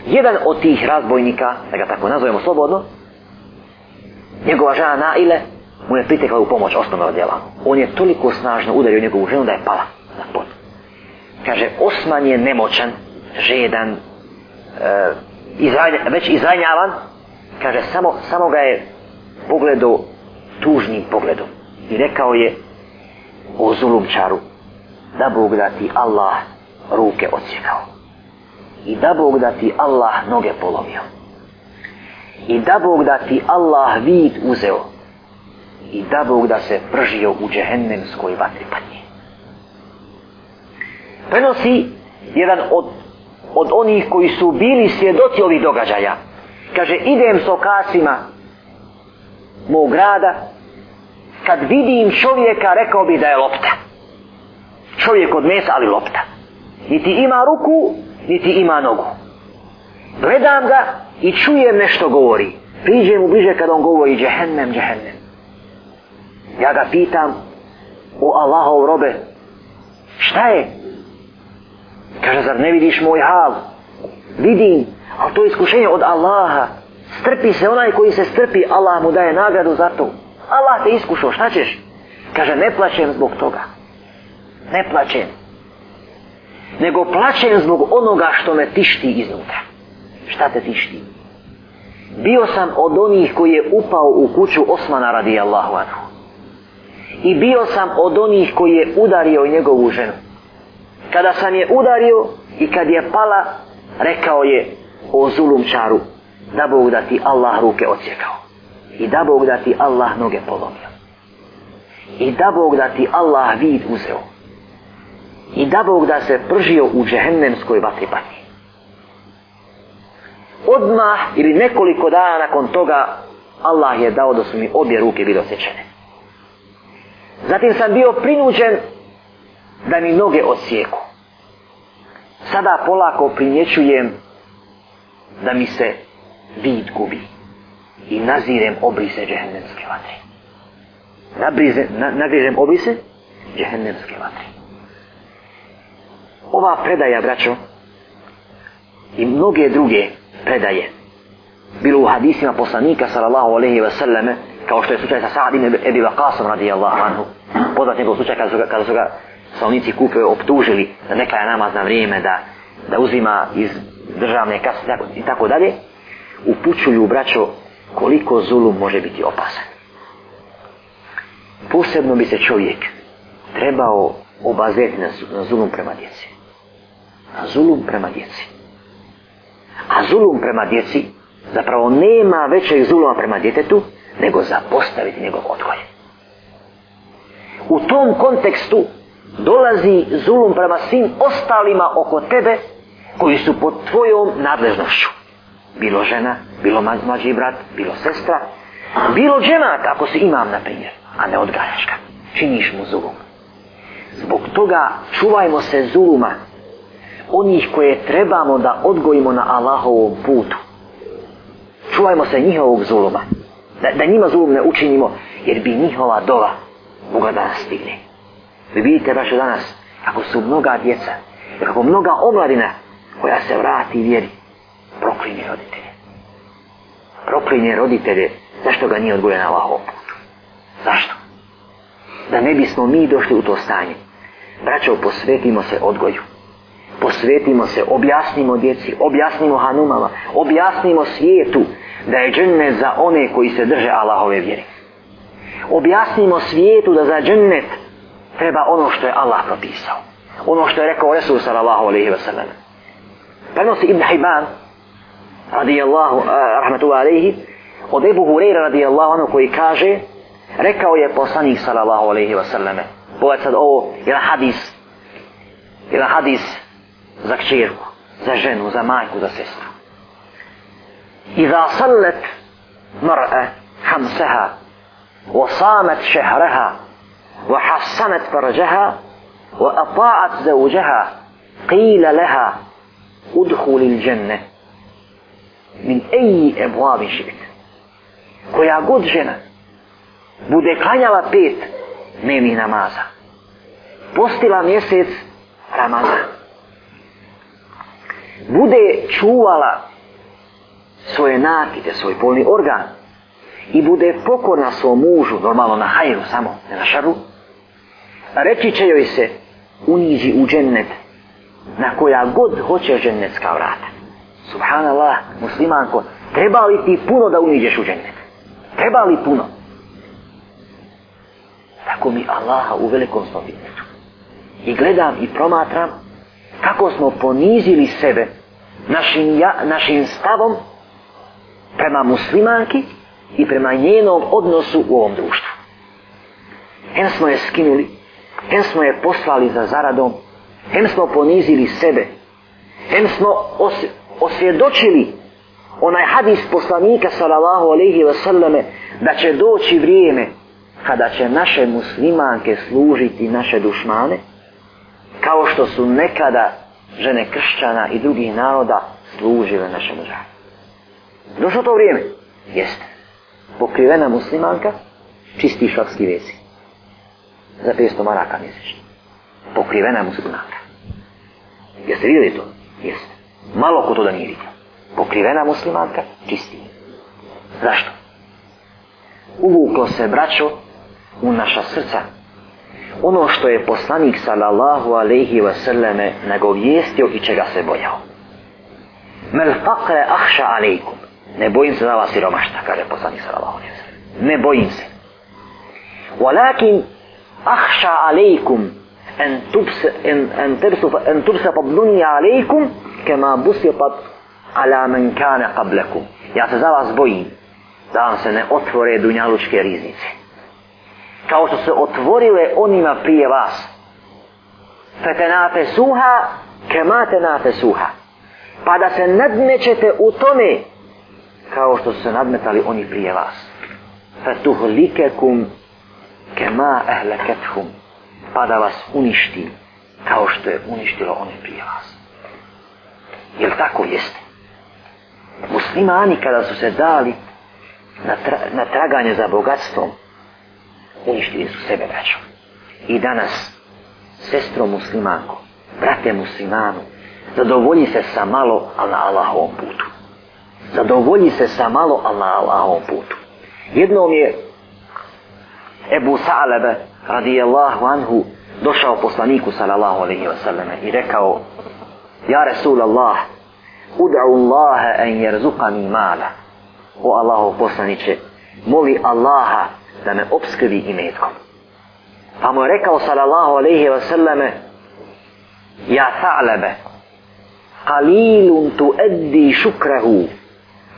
jedan od tih razbojnika, da ga tako nazovemo slobodno, njegova žena Naile, mu je pritekla u pomoć Osmanu radijallahu anhu. On je toliko snažno udario njegovu ženu da je pala na pot. Kaže, Osman je nemoćan, žedan, e, izranj, već izranjavan, kaže samo, samo ga je pogledao tužnim pogledom i rekao je o zulumčaru da Bog da ti Allah ruke odsjekao i da Bog da ti Allah noge polomio i da Bog da ti Allah vid uzeo i da Bog da se pržio u džehennemskoj vatri panje. Prenosi jedan od, od onih koji su bili svjedoci ovih događaja, Kaže, idem s okasima mog grada, kad vidim čovjeka, rekao bi da je lopta. Čovjek od mesa, ali lopta. Niti ima ruku, niti ima nogu. Gledam ga i čujem nešto govori. Priđe mu bliže kad on govori džehennem, džehennem. Ja ga pitam, o Allahov robe, šta je? Kaže, zar ne vidiš moj hal? Vidim, Ali to je iskušenje od Allaha. Strpi se onaj koji se strpi, Allah mu daje nagradu za to. Allah te iskušao, šta ćeš? Kaže, ne plaćem zbog toga. Ne plaćem. Nego plaćem zbog onoga što me tišti iznutra. Šta te tišti? Bio sam od onih koji je upao u kuću Osmana radi Allahu anhu. I bio sam od onih koji je udario njegovu ženu. Kada sam je udario i kad je pala, rekao je, o zulumčaru da Bog da ti Allah ruke odsjekao i da Bog da ti Allah noge polomio i da Bog da ti Allah vid uzeo i da Bog da se pržio u džehennemskoj vatripati odmah ili nekoliko dana nakon toga Allah je dao da su mi obje ruke bile osjećene zatim sam bio prinuđen da mi noge osjeku sada polako primjećujem da mi se vid gubi i nazirem obrise džehennemske vatre. Nabrize, na, nagrižem obrise džehennemske vatre. Ova predaja, braćo, i mnoge druge predaje, bilo u hadisima poslanika, sallallahu alaihi ve selleme, kao što je slučaj sa Sa'adim ebi Vakasom, radijallahu anhu, poznat njegov slučaj kada su ga, kada su ga slavnici kupe optužili da neka je namaz na vrijeme da, da uzima iz državne kase i tako dalje, upućuju braćo koliko zulum može biti opasan. Posebno bi se čovjek trebao obazeti na, na zulum prema djeci. Na zulum prema djeci. A zulum prema djeci zapravo nema većeg zuluma prema djetetu nego zapostaviti njegov odgoj. U tom kontekstu dolazi zulum prema svim ostalima oko tebe koji su pod tvojom nadležnošću. Bilo žena, bilo mlađi brat, bilo sestra, bilo dženat, ako si imam, na primjer, a ne odgajaš ga. Činiš mu zulum. Zbog toga čuvajmo se zuluma onih koje trebamo da odgojimo na Allahovom putu. Čuvajmo se njihovog zuluma. Da, da njima zulum ne učinimo, jer bi njihova dova mogla da nas stigne. Vi vidite, braće, danas, ako su mnoga djeca, ako mnoga omladina koja se vrati vjeri, proklinje roditelje. Proklinje roditelje, zašto ga nije odgojena Allahov put? Zašto? Da ne bismo mi došli u to stanje. Braćo, posvetimo se odgoju. Posvetimo se, objasnimo djeci, objasnimo hanumama, objasnimo svijetu da je džennet za one koji se drže Allahove vjeri. Objasnimo svijetu da za džennet treba ono što je Allah propisao. Ono što je rekao Resul sallallahu alaihi wa sallam. بنص ابن حبان radi Allahu, rahmetullahi alaihi, od Ebu Hureyra radi Allahu anhu koji kaže, rekao je poslanik sallallahu alaihi wasallame, pogledaj sad ovo, jedan hadis, jedan hadis za kćerku, za ženu, za majku, za sestru. Iza sallet mar'a hamseha, وصامت شهرها وحصنت فرجها وأطاعت زوجها قيل لها udhuli džene min eji ebuavi živit koja god žena bude klanjala pet dnevni namaza postila mjesec ramaza bude čuvala svoje nakide, svoj polni organ i bude pokorna svom mužu, normalno na hajru samo, ne na šaru, reći će joj se, uniđi u džennet, na koja god hoće ženecka vrata. Subhanallah, muslimanko, treba li ti puno da uniđeš u ženec? Treba li puno? Tako mi Allaha u velikom smo vidjetu. I gledam i promatram kako smo ponizili sebe našim, ja, našim stavom prema muslimanki i prema njenom odnosu u ovom društvu. Hen smo je skinuli, hen smo je poslali za zaradom, Hem smo ponizili sebe. Hem smo os osvjedočili onaj hadis poslanika sallallahu alaihi wa sallame da će doći vrijeme kada će naše muslimanke služiti naše dušmane kao što su nekada žene kršćana i drugih naroda služile našem žaru. Došlo to vrijeme? Jeste. Pokrivena muslimanka čisti švapski vezi. Za 500 maraka mjesečno. Pokrivena muslimanka. Jeste vidjeli to? Jeste. Malo ko to da nije vidio. Pokrivena muslimanka, čisti. Zašto? Uvuklo se braćo u naša srca. Ono što je poslanik sallallahu alaihi wa sallame nagovijestio i čega se bojao. Mel faqre ahša alaikum. Ne bojim se za vas siromašta, kaže poslanik sallallahu alaihi wa sallam. Ne bojim se. Walakin ahša alaikum en tubs en en tersu en tubsa pa dunni alejkum kama busitat ala man kana qablakum ja se za vas bojim da vam se ne otvore dunjalučke riznice kao što se otvorile onima prije vas fetenate suha kemate nate suha pa da se nadmećete u tome kao što se nadmetali oni prije vas fetuhlikekum kema ehlekethum pa da vas uništim kao što je uništilo one prije vas. Jer tako jeste. Muslimani kada su se dali na, tra na traganje za bogatstvom, uništili su sebe braćo. I danas, sestro muslimanko, brate muslimanu, zadovolji se sa malo, ali na Allahovom putu. Zadovolji se sa malo, ali na Allahovom putu. Jednom je Ebu Salebe, radijallahu anhu došao poslaniku sallallahu alaihi wa sallame i rekao Ja Resul Allah ud'u Allahe en jerzuka mi mala o Allahu poslaniće moli Allaha da me obskrbi i metkom pa mu je rekao sallallahu alaihi wa sallame Ja sa'lebe qalilun tu eddi šukrehu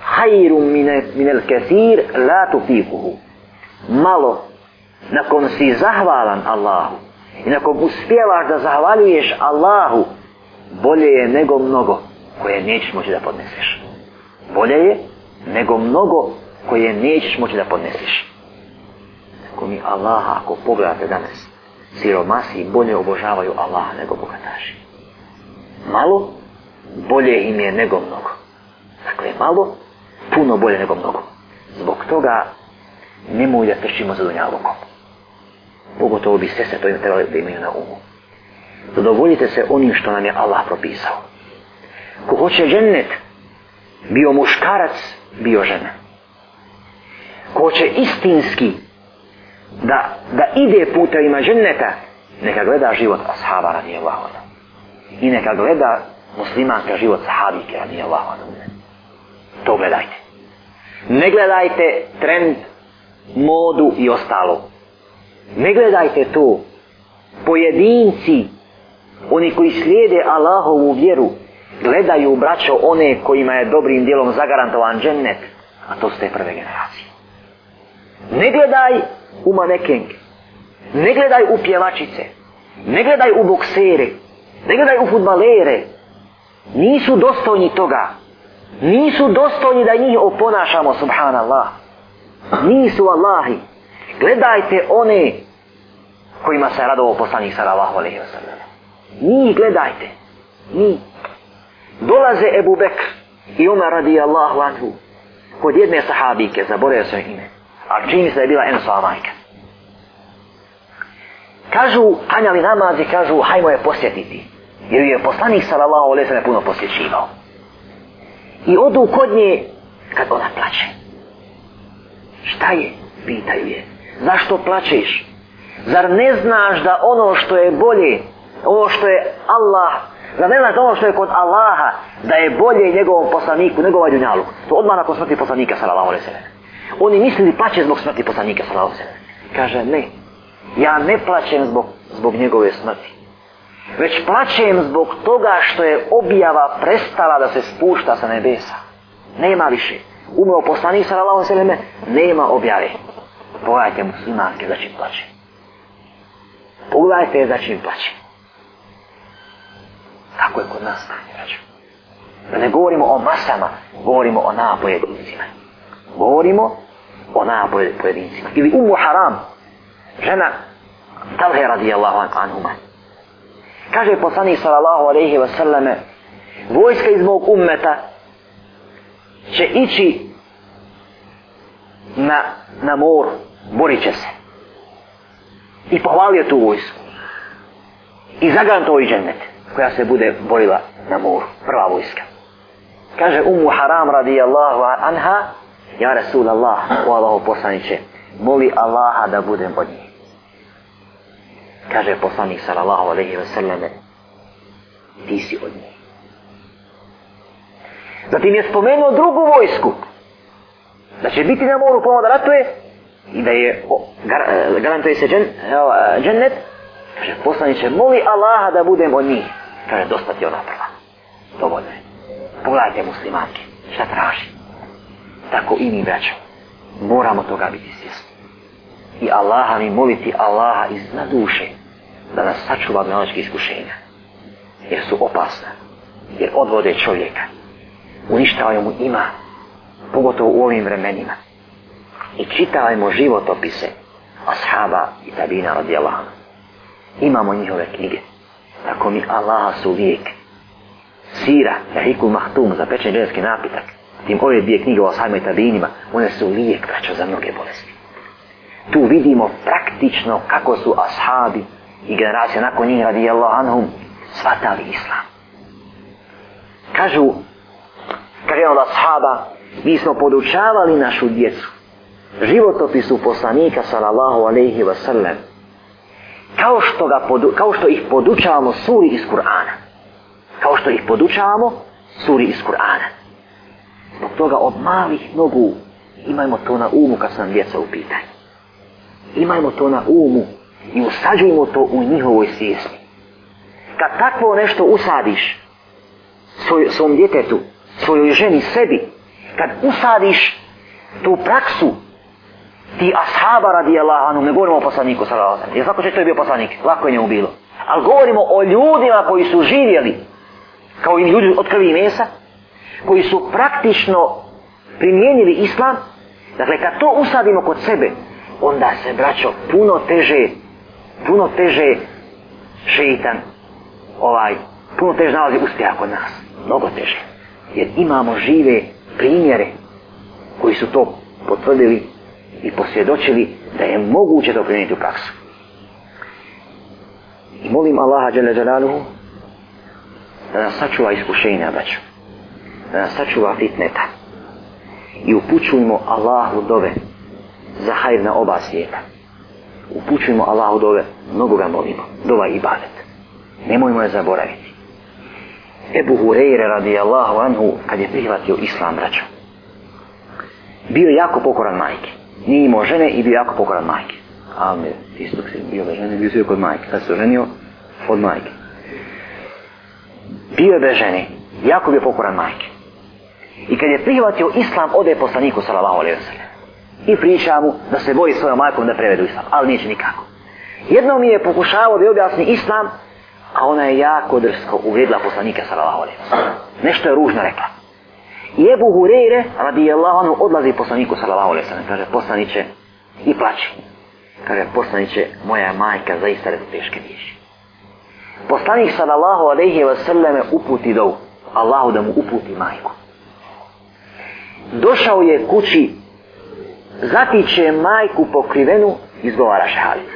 hajrum minel kathir la tu fikuhu malo nakon si zahvalan Allahu i nakon uspjevaš da zahvaljuješ Allahu bolje je nego mnogo koje nećeš moći da podneseš bolje je nego mnogo koje nećeš moći da podneseš ako mi Allaha ako pogledate danas siromasi bolje obožavaju Allaha nego bogataši malo bolje im je nego mnogo dakle malo puno bolje nego mnogo zbog toga nemoj da tešimo za dunjavokom pogotovo bi sese to im trebali da imaju na umu. Zadovoljite se onim što nam je Allah propisao. Ko hoće džennet, bio muškarac, bio žena. Ko hoće istinski da, da ide putevima dženneta, neka gleda život ashaba radijallahu anhu. I neka gleda muslimanka život sahabike radijallahu anhu. To gledajte. Ne gledajte trend modu i ostalo. Ne gledajte to. Pojedinci, oni koji slijede Allahovu vjeru, gledaju u braćo one kojima je dobrim dijelom zagarantovan džennet, a to ste prve generacije. Ne gledaj u manekeng, ne gledaj u pjevačice, ne gledaj u boksere, ne gledaj u futbalere. Nisu dostojni toga. Nisu dostojni da njih oponašamo, subhanallah. Nisu Allahi gledajte one kojima se radovao poslanik sallallahu alejhi ve sellem. Ni gledajte. Ni dolaze Ebu Bekr i Umar radijallahu anhu kod jedne sahabike, zaboravio sam ime. A čini se da je bila Ensa majka. Kažu, kanjali namaz i kažu, hajmo je posjetiti. Jer je poslanik sallallahu alejhi ve sellem puno posjećivao. I odu kod nje kad ona plače. Šta je? Pitaju je. Pitaju je. Zašto plačeš? Zar ne znaš da ono što je bolje, ono što je Allah, zar ne znaš da ono što je kod Allaha, da je bolje njegovom poslaniku, njegovaj dunjalu? To odmah nakon smrti poslanika, sallallahu alaihi sallam. Oni mislili plaće zbog smrti poslanika, sallallahu alaihi sallam. Kaže, ne, ja ne plaćem zbog, zbog njegove smrti. Već plaćem zbog toga što je objava prestala da se spušta sa nebesa. Nema više. Umeo poslanik, sallallahu alaihi sallam, nema objave pogledajte muslimanke za čim plaće. Pogledajte je za čim plaće. Tako je kod nas stanje, znači, znači. rađu. Da ne govorimo o masama, govorimo o na pojedincima. Govorimo o na pojedincima. Ili umu haram, žena Talhe radijallahu anhuma. Kaže poslanik sallallahu alaihi wa sallame, vojska iz mog ummeta će ići na, na moru, borit će se. I pohvalio tu vojsku. I zagantovo ovaj i džennet koja se bude borila na moru. Prva vojska. Kaže Ummu Haram radijallahu anha Ja Rasul Allah, o Allaho poslaniće, moli Allaha da budem od njih. Kaže poslanik sallallahu alaihi ve selleme, ti si od njih. Zatim je spomenuo drugu vojsku, da će biti na moru pomoć da ratuje, i da je e, garantuje se džen, e, džennet, kaže, poslaniće, moli Allaha da budem od njih. Kaže, dosta ti ona prva. Dovoljno je. Pogledajte muslimanke, šta traži. Tako i mi braćom. Moramo toga biti svjesni. I Allaha mi moliti Allaha iz na duše da nas sačuva od naločke iskušenja. Jer su opasne. Jer odvode čovjeka. Uništavaju mu ima. Pogotovo u ovim vremenima i čitavajmo životopise ashaba i tabina radijallahu anhu. Imamo njihove knjige. Tako mi Allaha su uvijek. Sira, Jahikul Mahtum, za pečen dženevski napitak. Tim ove dvije knjige o ashabima i tabinima, one su uvijek praćo za mnoge bolesti. Tu vidimo praktično kako su ashabi i generacija nakon njih radijallahu anhu svatali islam. Kažu, kaže jedan od ashaba, mi smo podučavali našu djecu životopisu poslanika sallallahu alaihi wa sallam kao što, ga podu, kao što ih podučavamo suri iz Kur'ana kao što ih podučavamo suri iz Kur'ana zbog toga od malih nogu imajmo to na umu kad se nam djeca upitaju imajmo to na umu i usađujemo to u njihovoj svijesti kad takvo nešto usadiš svoj, svom djetetu svojoj ženi sebi kad usadiš tu praksu ti ashaba radi Allah, ne govorimo o poslaniku, sallallahu alaihi wasallam. Jer što je bio poslanik, lako je njemu bilo. Ali govorimo o ljudima koji su živjeli, kao i ljudi od krvi i mesa, koji su praktično primijenili islam, dakle kad to usadimo kod sebe, onda se, braćo, puno teže, puno teže šeitan, ovaj, puno teže nalazi uspjeha kod nas. Mnogo teže. Jer imamo žive primjere koji su to potvrdili i posvjedočili da je moguće to primjeniti u praksu. I molim Allaha Đele Đelaluhu da nas sačuva iskušenja, braću. Da nas sačuva fitneta. I upućujemo Allahu dove za hajr na oba svijeta. Upućujemo Allahu dove, mnogo ga molimo. Dova i badet. Nemojmo je zaboraviti. Ebu Hureyre radi Allahu anhu kad je prihvatio islam, braću. Bio jako pokoran majke nije imao žene i bio jako pokoran majke. Amir, isto se bio bez žene, bio se kod majke. Sad se oženio od majke. Bio je bez žene, jako bio pokoran majke. I kad je prihvatio islam, ode je poslaniku, salavahu alaihi vselem. I priča mu da se boji svojom majkom da prevedu islam, ali neće nikako. Jednom mi je pokušavao da je objasni islam, a ona je jako drsko uvjedila poslanika, salavahu alaihi vselem. Nešto je ružno rekla. I Ebu Hureyre, radi Allah, ono odlazi poslaniku, sallallahu alaihi sallam, kaže, poslaniće i plaći. Kaže, poslaniće, moja majka, zaista je to teške riješi. Poslanik, sallallahu alaihi wa sallam, uputi do Allahu da mu uputi majku. Došao je kući, zatiče majku pokrivenu, izgovara šehalit.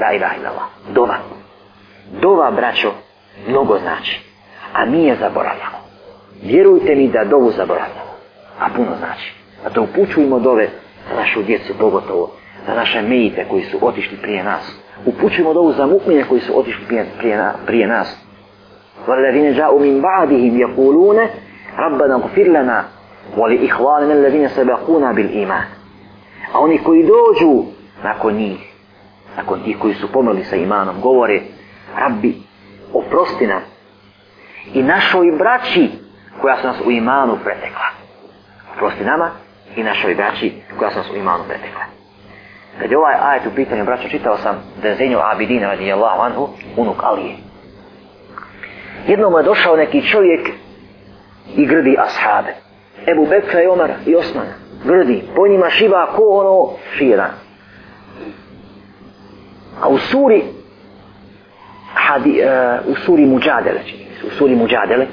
La ilaha illallah. Dova. Dova, braćo, mnogo znači. A mi je zaboravljamo vjerujte mi da dovu zaboravljamo. A puno znači. A da upućujemo dove za našu djecu, pogotovo za naše mejite koji su otišli prije nas. Upućujemo dovu za mukmine koji su otišli prije, prije, prije nas. Vrlevine džau min ba'dihim jakulune, rabba nam kufir lana, voli ihvalen lelevine sebe kuna bil iman. A oni koji dođu nakon njih, nakon tih koji su pomrli sa imanom, govore, rabbi, oprosti nam, i našoj braći koja su nas u imanu pretekla. Prosti nama i našoj braći koja su nas u imanu pretekla. Kad je ovaj ajet u pitanju braća čitao sam da je zenju Abidina radi Allahu anhu unuk Alije. Jednom je došao neki čovjek i grdi ashabe. Ebu Bekra i Omar i Osman. Grdi. Po njima šiba ko ono šijedan. A u suri hadi, uh, u suri Muđadele, u suri Muđadele,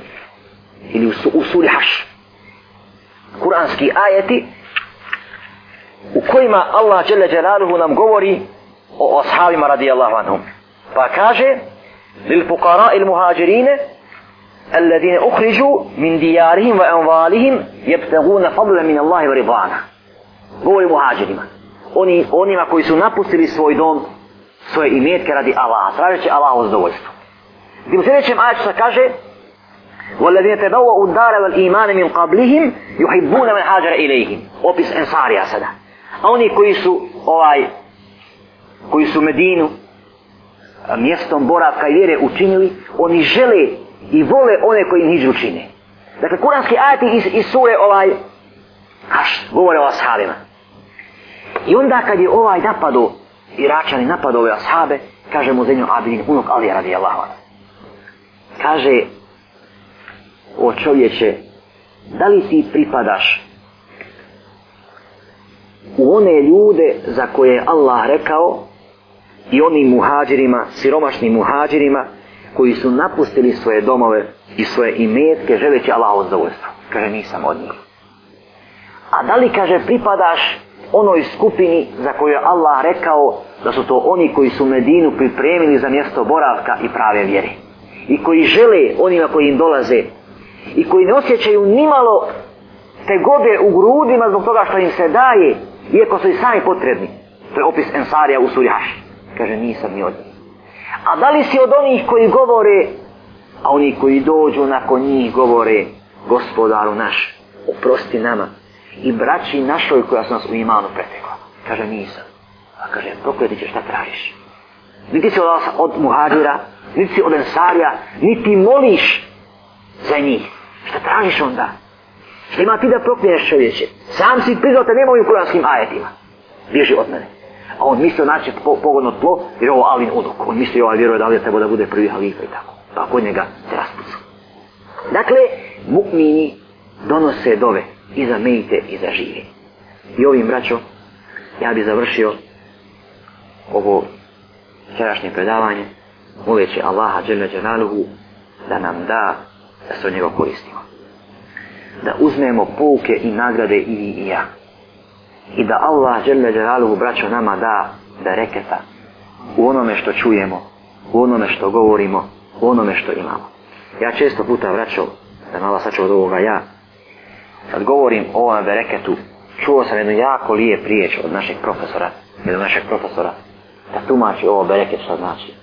ili u, u suri Haš. Kuranski ajeti u kojima Allah Jelle Jelaluhu nam govori o ashabima radijallahu anhum. Pa kaže lil fuqara il muhađirine alladine uhriđu min dijarihim va envalihim jebteguna fadle min Allahi va ribana. Govori muhađirima. Oni, onima koji su napustili svoj dom, svoje imetke radi Allaha, tražeći Allahu zadovoljstvo. Gdje u sljedećem ajetu se kaže والذين تبوأوا الدار والإيمان من قبلهم يحبون من هاجر إليهم أوبس أنصار يا سادة أوني كويسو أواي كويسو مدينة mjestom boravka i vjere učinili, oni žele i vole one koji niđu učine. Dakle, kuranski ajati iz, iz sure ovaj, haš, govore o ashabima. I onda kad je ovaj napadu, Iračani napadu ove ashabe, kaže mu zemlju Abidin, unuk Ali radi Allah. Kaže, o čovječe, da li ti pripadaš u one ljude za koje je Allah rekao i onim muhađirima, siromašnim muhađirima, koji su napustili svoje domove i svoje imetke želeći Allah od zavodstva. Kaže, nisam od njih. A da li, kaže, pripadaš onoj skupini za koju je Allah rekao da su to oni koji su Medinu pripremili za mjesto boravka i prave vjere i koji žele onima koji im dolaze i koji ne osjećaju nimalo te gobe u grudima zbog toga što im se daje, iako su i sami potrebni. To je opis Ensarija u Surjaši. Kaže, nisam ni od njih. A da li si od onih koji govore, a oni koji dođu nakon njih govore, gospodaru naš, oprosti nama i braći našoj koja su nas u imanu pretekla. Kaže, nisam. A kaže, prokleti će šta tražiš. Niti si od, od muhadira, niti si od ensarija, niti moliš za njih. Šta tražiš onda? Šta ima ti da prokljeneš čovječe? Sam si prizvao te nemoj u kuranskim ajetima. Bježi od mene. A on mislio naći po, pogodno tlo, jer ovo Alin unuk. On mislio ovaj vjeruje da Alija treba da bude prvi halifa i tako. Pa kod njega se raspucu. Dakle, mukmini donose dove i za mejte i za žive. I ovim braćom ja bi završio ovo vjerašnje predavanje moleći Allaha dželle dželaluhu da nam da da se od njega koristimo. Da uzmemo pouke i nagrade i vi i ja. I da Allah žele džaralu braćo nama da, da reketa u onome što čujemo, u onome što govorimo, u onome što imamo. Ja često puta vraćao, da mala sačuva od ovoga ja, kad govorim o ovom bereketu, čuo sam jednu jako lijep riječ od našeg profesora, jednu našeg profesora, da tumači ovo bereket što znači.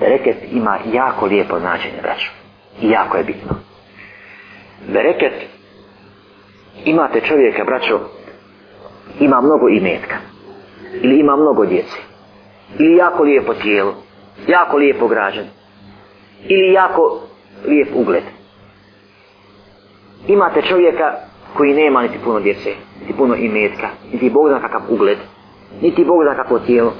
Bereket ima jako lijepo značenje, braćo. I jako je bitno. Bereket, imate čovjeka, braćo, ima mnogo imetka. Ili ima mnogo djece. Ili jako lijepo tijelo. Jako lijepo građan. Ili jako lijep ugled. Imate čovjeka koji nema niti puno djece, niti puno imetka, niti Bog zna kakav ugled, niti Bog zna kakvo tijelo.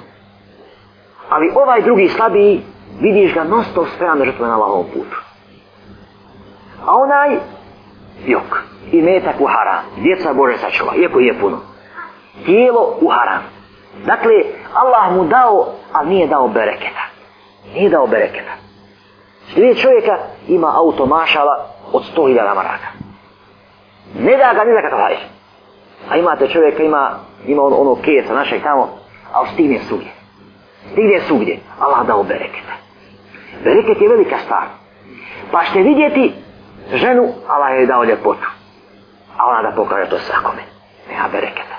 Ali ovaj drugi slabiji, vidiš ga non stop spreman na žrtve na lahom putu. A onaj, jok, i metak u haram, djeca Bože sačuva, iako je puno. Tijelo u haram. Dakle, Allah mu dao, ali nije dao bereketa. Nije dao bereketa. Slijed čovjeka ima auto mašala od 100.000 maraka. Ne da ga ne da kakav hajde. A imate čovjeka, ima, ima on, ono keca našeg tamo, ali stigne sugdje. Stigne sugdje, Allah dao bereketa. Bereket je velika stvar. Pa ćete vidjeti ženu, Allah je dao ljepotu. A ona da pokaže to svakome. Nema bereketa.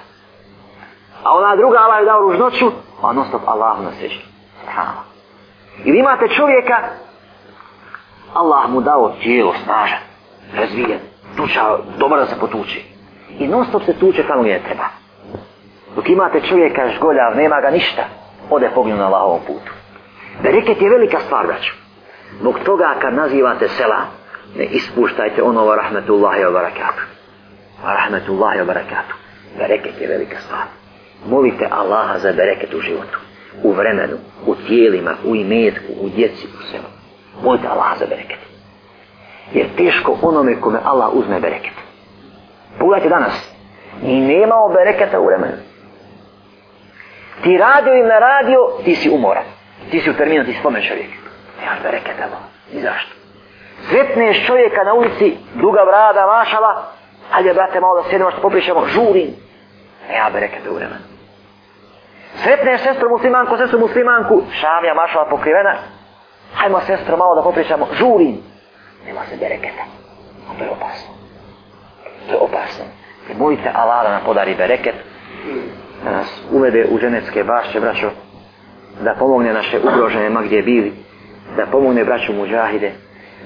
A ona druga, Allah je dao ružnoću, a non stop Allah na sreći. Ili imate čovjeka, Allah mu dao tijelo snažan, razvijen, tuča, dobro da se potuči. I non stop se tuče kao je treba. Dok imate čovjeka žgoljav, nema ga ništa, ode poginu na Allahovom putu. Bereket je velika stvar, braću. Zbog toga kad nazivate selam, ne ispuštajte ono wa rahmetullahi wa barakatuh. Wa rahmetullahi wa barakatuh. Bereket je velika stvar. Molite Allaha za bereket u životu. U vremenu, u tijelima, u imetku, u djeci, u svemu. Molite Allaha za bereket. Jer teško onome kome Allah uzme bereket. Pogledajte danas. I nemao bereketa u vremenu. Ti radio im na radio, ti si umoran. Ti si u terminu, ti si spomen čovjek. Nemaš bereketa, Allah. I zašto? Sretneš čovjeka na ulici, duga brada, mašala, ali je, brate, malo da sjedemo, što popišemo, žurim. E, ja bi reka, bi uremen. Sretneš sestru muslimanku, sestru muslimanku, šavija, mašala, pokrivena, hajmo sestru malo da popišemo, žurim. Nema se bereketa. A to je opasno. To je opasno. I mojte Allah da nam podari bereket, da nas uvede u ženecke bašće, braćo, da pomogne naše ugrožene, ma gdje bili, da pomogne braću muđahide,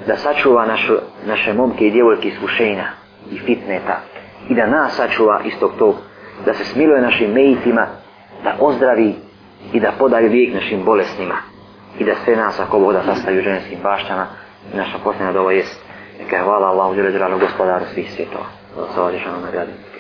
da sačuva našu, naše momke i djevojke iskušenja i fitneta i da nas sačuva istog tog da se smiluje našim mejitima da ozdravi i da podari lijek našim bolesnima i da sve nas ako Bog da sastavi u ženskim baštama i naša posljedna dovo jest neka je hvala Allahu Đele Đeralu gospodaru svih svjetova da se ovaj na nagradi